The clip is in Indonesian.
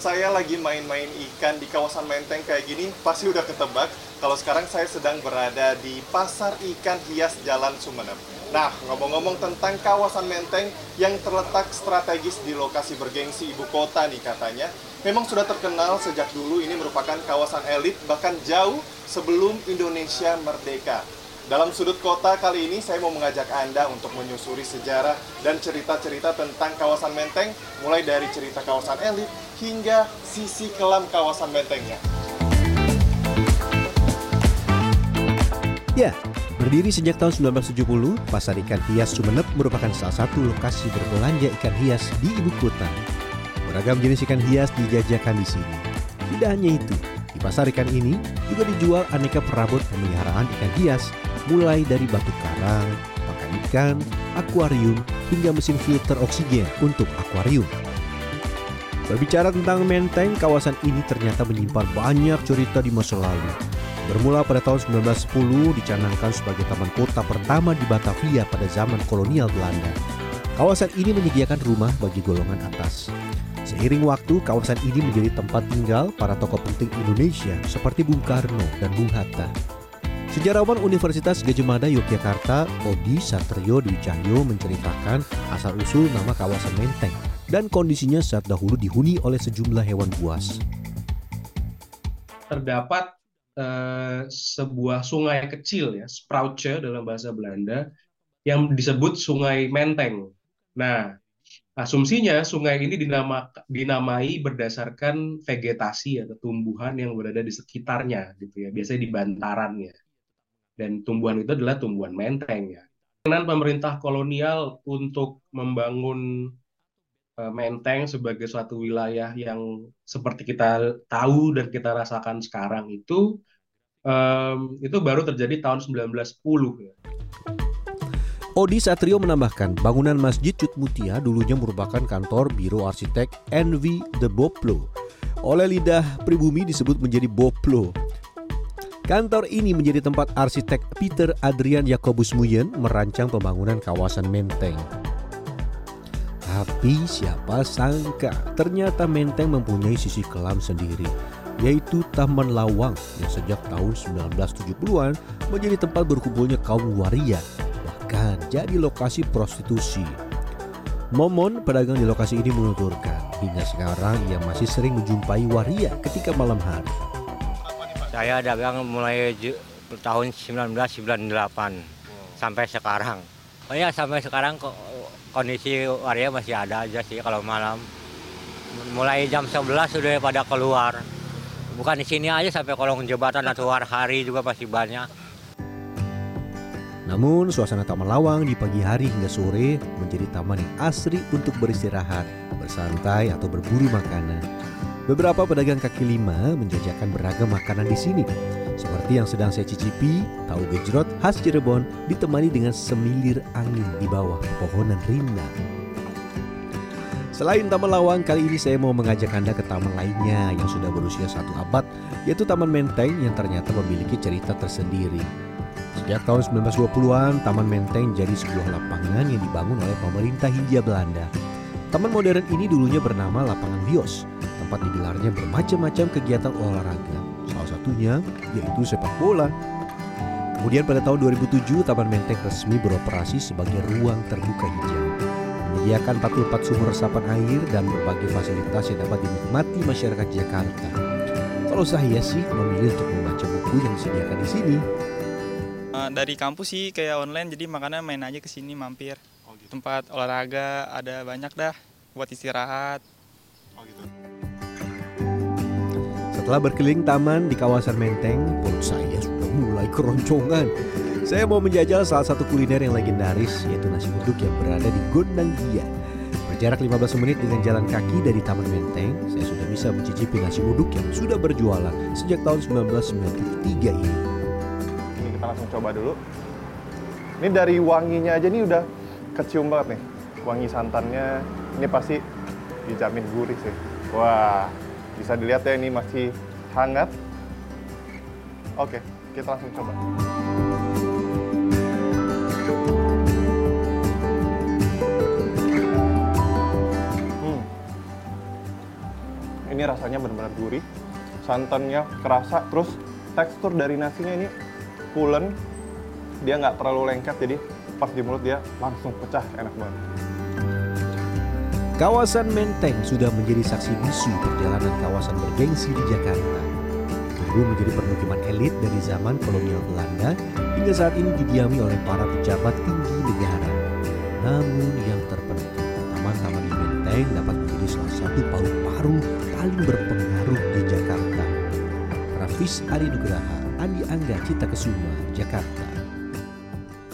saya lagi main-main ikan di kawasan Menteng kayak gini, pasti udah ketebak kalau sekarang saya sedang berada di Pasar Ikan Hias Jalan Sumeneb. Nah, ngomong-ngomong tentang kawasan Menteng yang terletak strategis di lokasi bergengsi ibu kota nih katanya, memang sudah terkenal sejak dulu ini merupakan kawasan elit bahkan jauh sebelum Indonesia merdeka. Dalam sudut kota kali ini saya mau mengajak Anda untuk menyusuri sejarah dan cerita-cerita tentang kawasan Menteng mulai dari cerita kawasan elit hingga sisi kelam kawasan Mentengnya. Ya, berdiri sejak tahun 1970, Pasar Ikan Hias Sumeneb merupakan salah satu lokasi berbelanja ikan hias di ibu kota. Beragam jenis ikan hias dijajakan di sini. Tidak hanya itu, di pasar ikan ini juga dijual aneka perabot pemeliharaan ikan hias mulai dari batu karang, pakan ikan, akuarium, hingga mesin filter oksigen untuk akuarium. Berbicara tentang Menteng, kawasan ini ternyata menyimpan banyak cerita di masa lalu. Bermula pada tahun 1910 dicanangkan sebagai taman kota pertama di Batavia pada zaman kolonial Belanda. Kawasan ini menyediakan rumah bagi golongan atas. Seiring waktu, kawasan ini menjadi tempat tinggal para tokoh penting Indonesia seperti Bung Karno dan Bung Hatta. Sejarawan Universitas Gajah Mada Yogyakarta, Odi Satrio Dwi menceritakan asal-usul nama kawasan Menteng dan kondisinya saat dahulu dihuni oleh sejumlah hewan buas. Terdapat eh, sebuah sungai kecil ya, Sproutje dalam bahasa Belanda, yang disebut Sungai Menteng. Nah, asumsinya sungai ini dinama, dinamai berdasarkan vegetasi atau tumbuhan yang berada di sekitarnya, gitu ya, biasanya di bantarannya dan tumbuhan itu adalah tumbuhan menteng ya. Dengan pemerintah kolonial untuk membangun uh, menteng sebagai suatu wilayah yang seperti kita tahu dan kita rasakan sekarang itu um, itu baru terjadi tahun 1910 ya. Odi Satrio menambahkan, bangunan Masjid Cut Mutia dulunya merupakan kantor Biro Arsitek NV The Boplo. Oleh lidah pribumi disebut menjadi Boplo. Kantor ini menjadi tempat arsitek Peter Adrian Jakobus Muyen merancang pembangunan kawasan Menteng. Tapi siapa sangka ternyata Menteng mempunyai sisi kelam sendiri, yaitu Taman Lawang yang sejak tahun 1970-an menjadi tempat berkumpulnya kaum waria, bahkan jadi lokasi prostitusi. Momon, pedagang di lokasi ini menuturkan, hingga sekarang ia masih sering menjumpai waria ketika malam hari. Saya dagang mulai tahun 1998 wow. sampai sekarang. Oh ya sampai sekarang kondisi waria masih ada aja sih kalau malam. Mulai jam 11 sudah pada keluar. Bukan di sini aja sampai kolong jembatan atau hari juga masih banyak. Namun suasana Taman Lawang di pagi hari hingga sore menjadi taman yang asri untuk beristirahat, bersantai atau berburu makanan. Beberapa pedagang kaki lima menjajakan beragam makanan di sini. Seperti yang sedang saya cicipi, tahu gejrot khas Cirebon ditemani dengan semilir angin di bawah pepohonan rindang. Selain Taman Lawang, kali ini saya mau mengajak Anda ke taman lainnya yang sudah berusia satu abad, yaitu Taman Menteng yang ternyata memiliki cerita tersendiri. Sejak tahun 1920-an, Taman Menteng jadi sebuah lapangan yang dibangun oleh pemerintah Hindia Belanda. Taman modern ini dulunya bernama Lapangan Bios, tempat digelarnya bermacam-macam kegiatan olahraga. Salah satunya yaitu sepak bola. Kemudian pada tahun 2007, Taman Menteng resmi beroperasi sebagai ruang terbuka hijau. Menyediakan 44 sumur resapan air dan berbagai fasilitas yang dapat dinikmati masyarakat Jakarta. Kalau saya sih memilih untuk membaca buku yang disediakan di sini. Dari kampus sih kayak online, jadi makanya main aja ke sini mampir. Oh, gitu. Tempat olahraga ada banyak dah buat istirahat. Oh, gitu. Setelah berkeliling taman di kawasan Menteng, perut saya sudah mulai keroncongan. Saya mau menjajal salah satu kuliner yang legendaris, yaitu nasi uduk yang berada di Gondang Gia. Berjarak 15 menit dengan jalan kaki dari Taman Menteng, saya sudah bisa mencicipi nasi uduk yang sudah berjualan sejak tahun 1993 ini. Ini kita langsung coba dulu. Ini dari wanginya aja nih udah kecium banget nih. Wangi santannya, ini pasti dijamin gurih sih. Wah, bisa dilihat ya ini masih hangat. Oke, kita langsung coba. Hmm. Ini rasanya benar-benar gurih, santannya kerasa, terus tekstur dari nasinya ini pulen, dia nggak terlalu lengket, jadi pas di mulut dia langsung pecah, enak banget. Kawasan Menteng sudah menjadi saksi bisu perjalanan kawasan bergengsi di Jakarta. Dulu menjadi permukiman elit dari zaman kolonial Belanda hingga saat ini didiami oleh para pejabat tinggi negara. Namun yang terpenting, taman-taman di Menteng dapat menjadi salah satu paru-paru paling berpengaruh di Jakarta. Rafis Ari Nugraha, Andi Angga Cita Kesuma, Jakarta.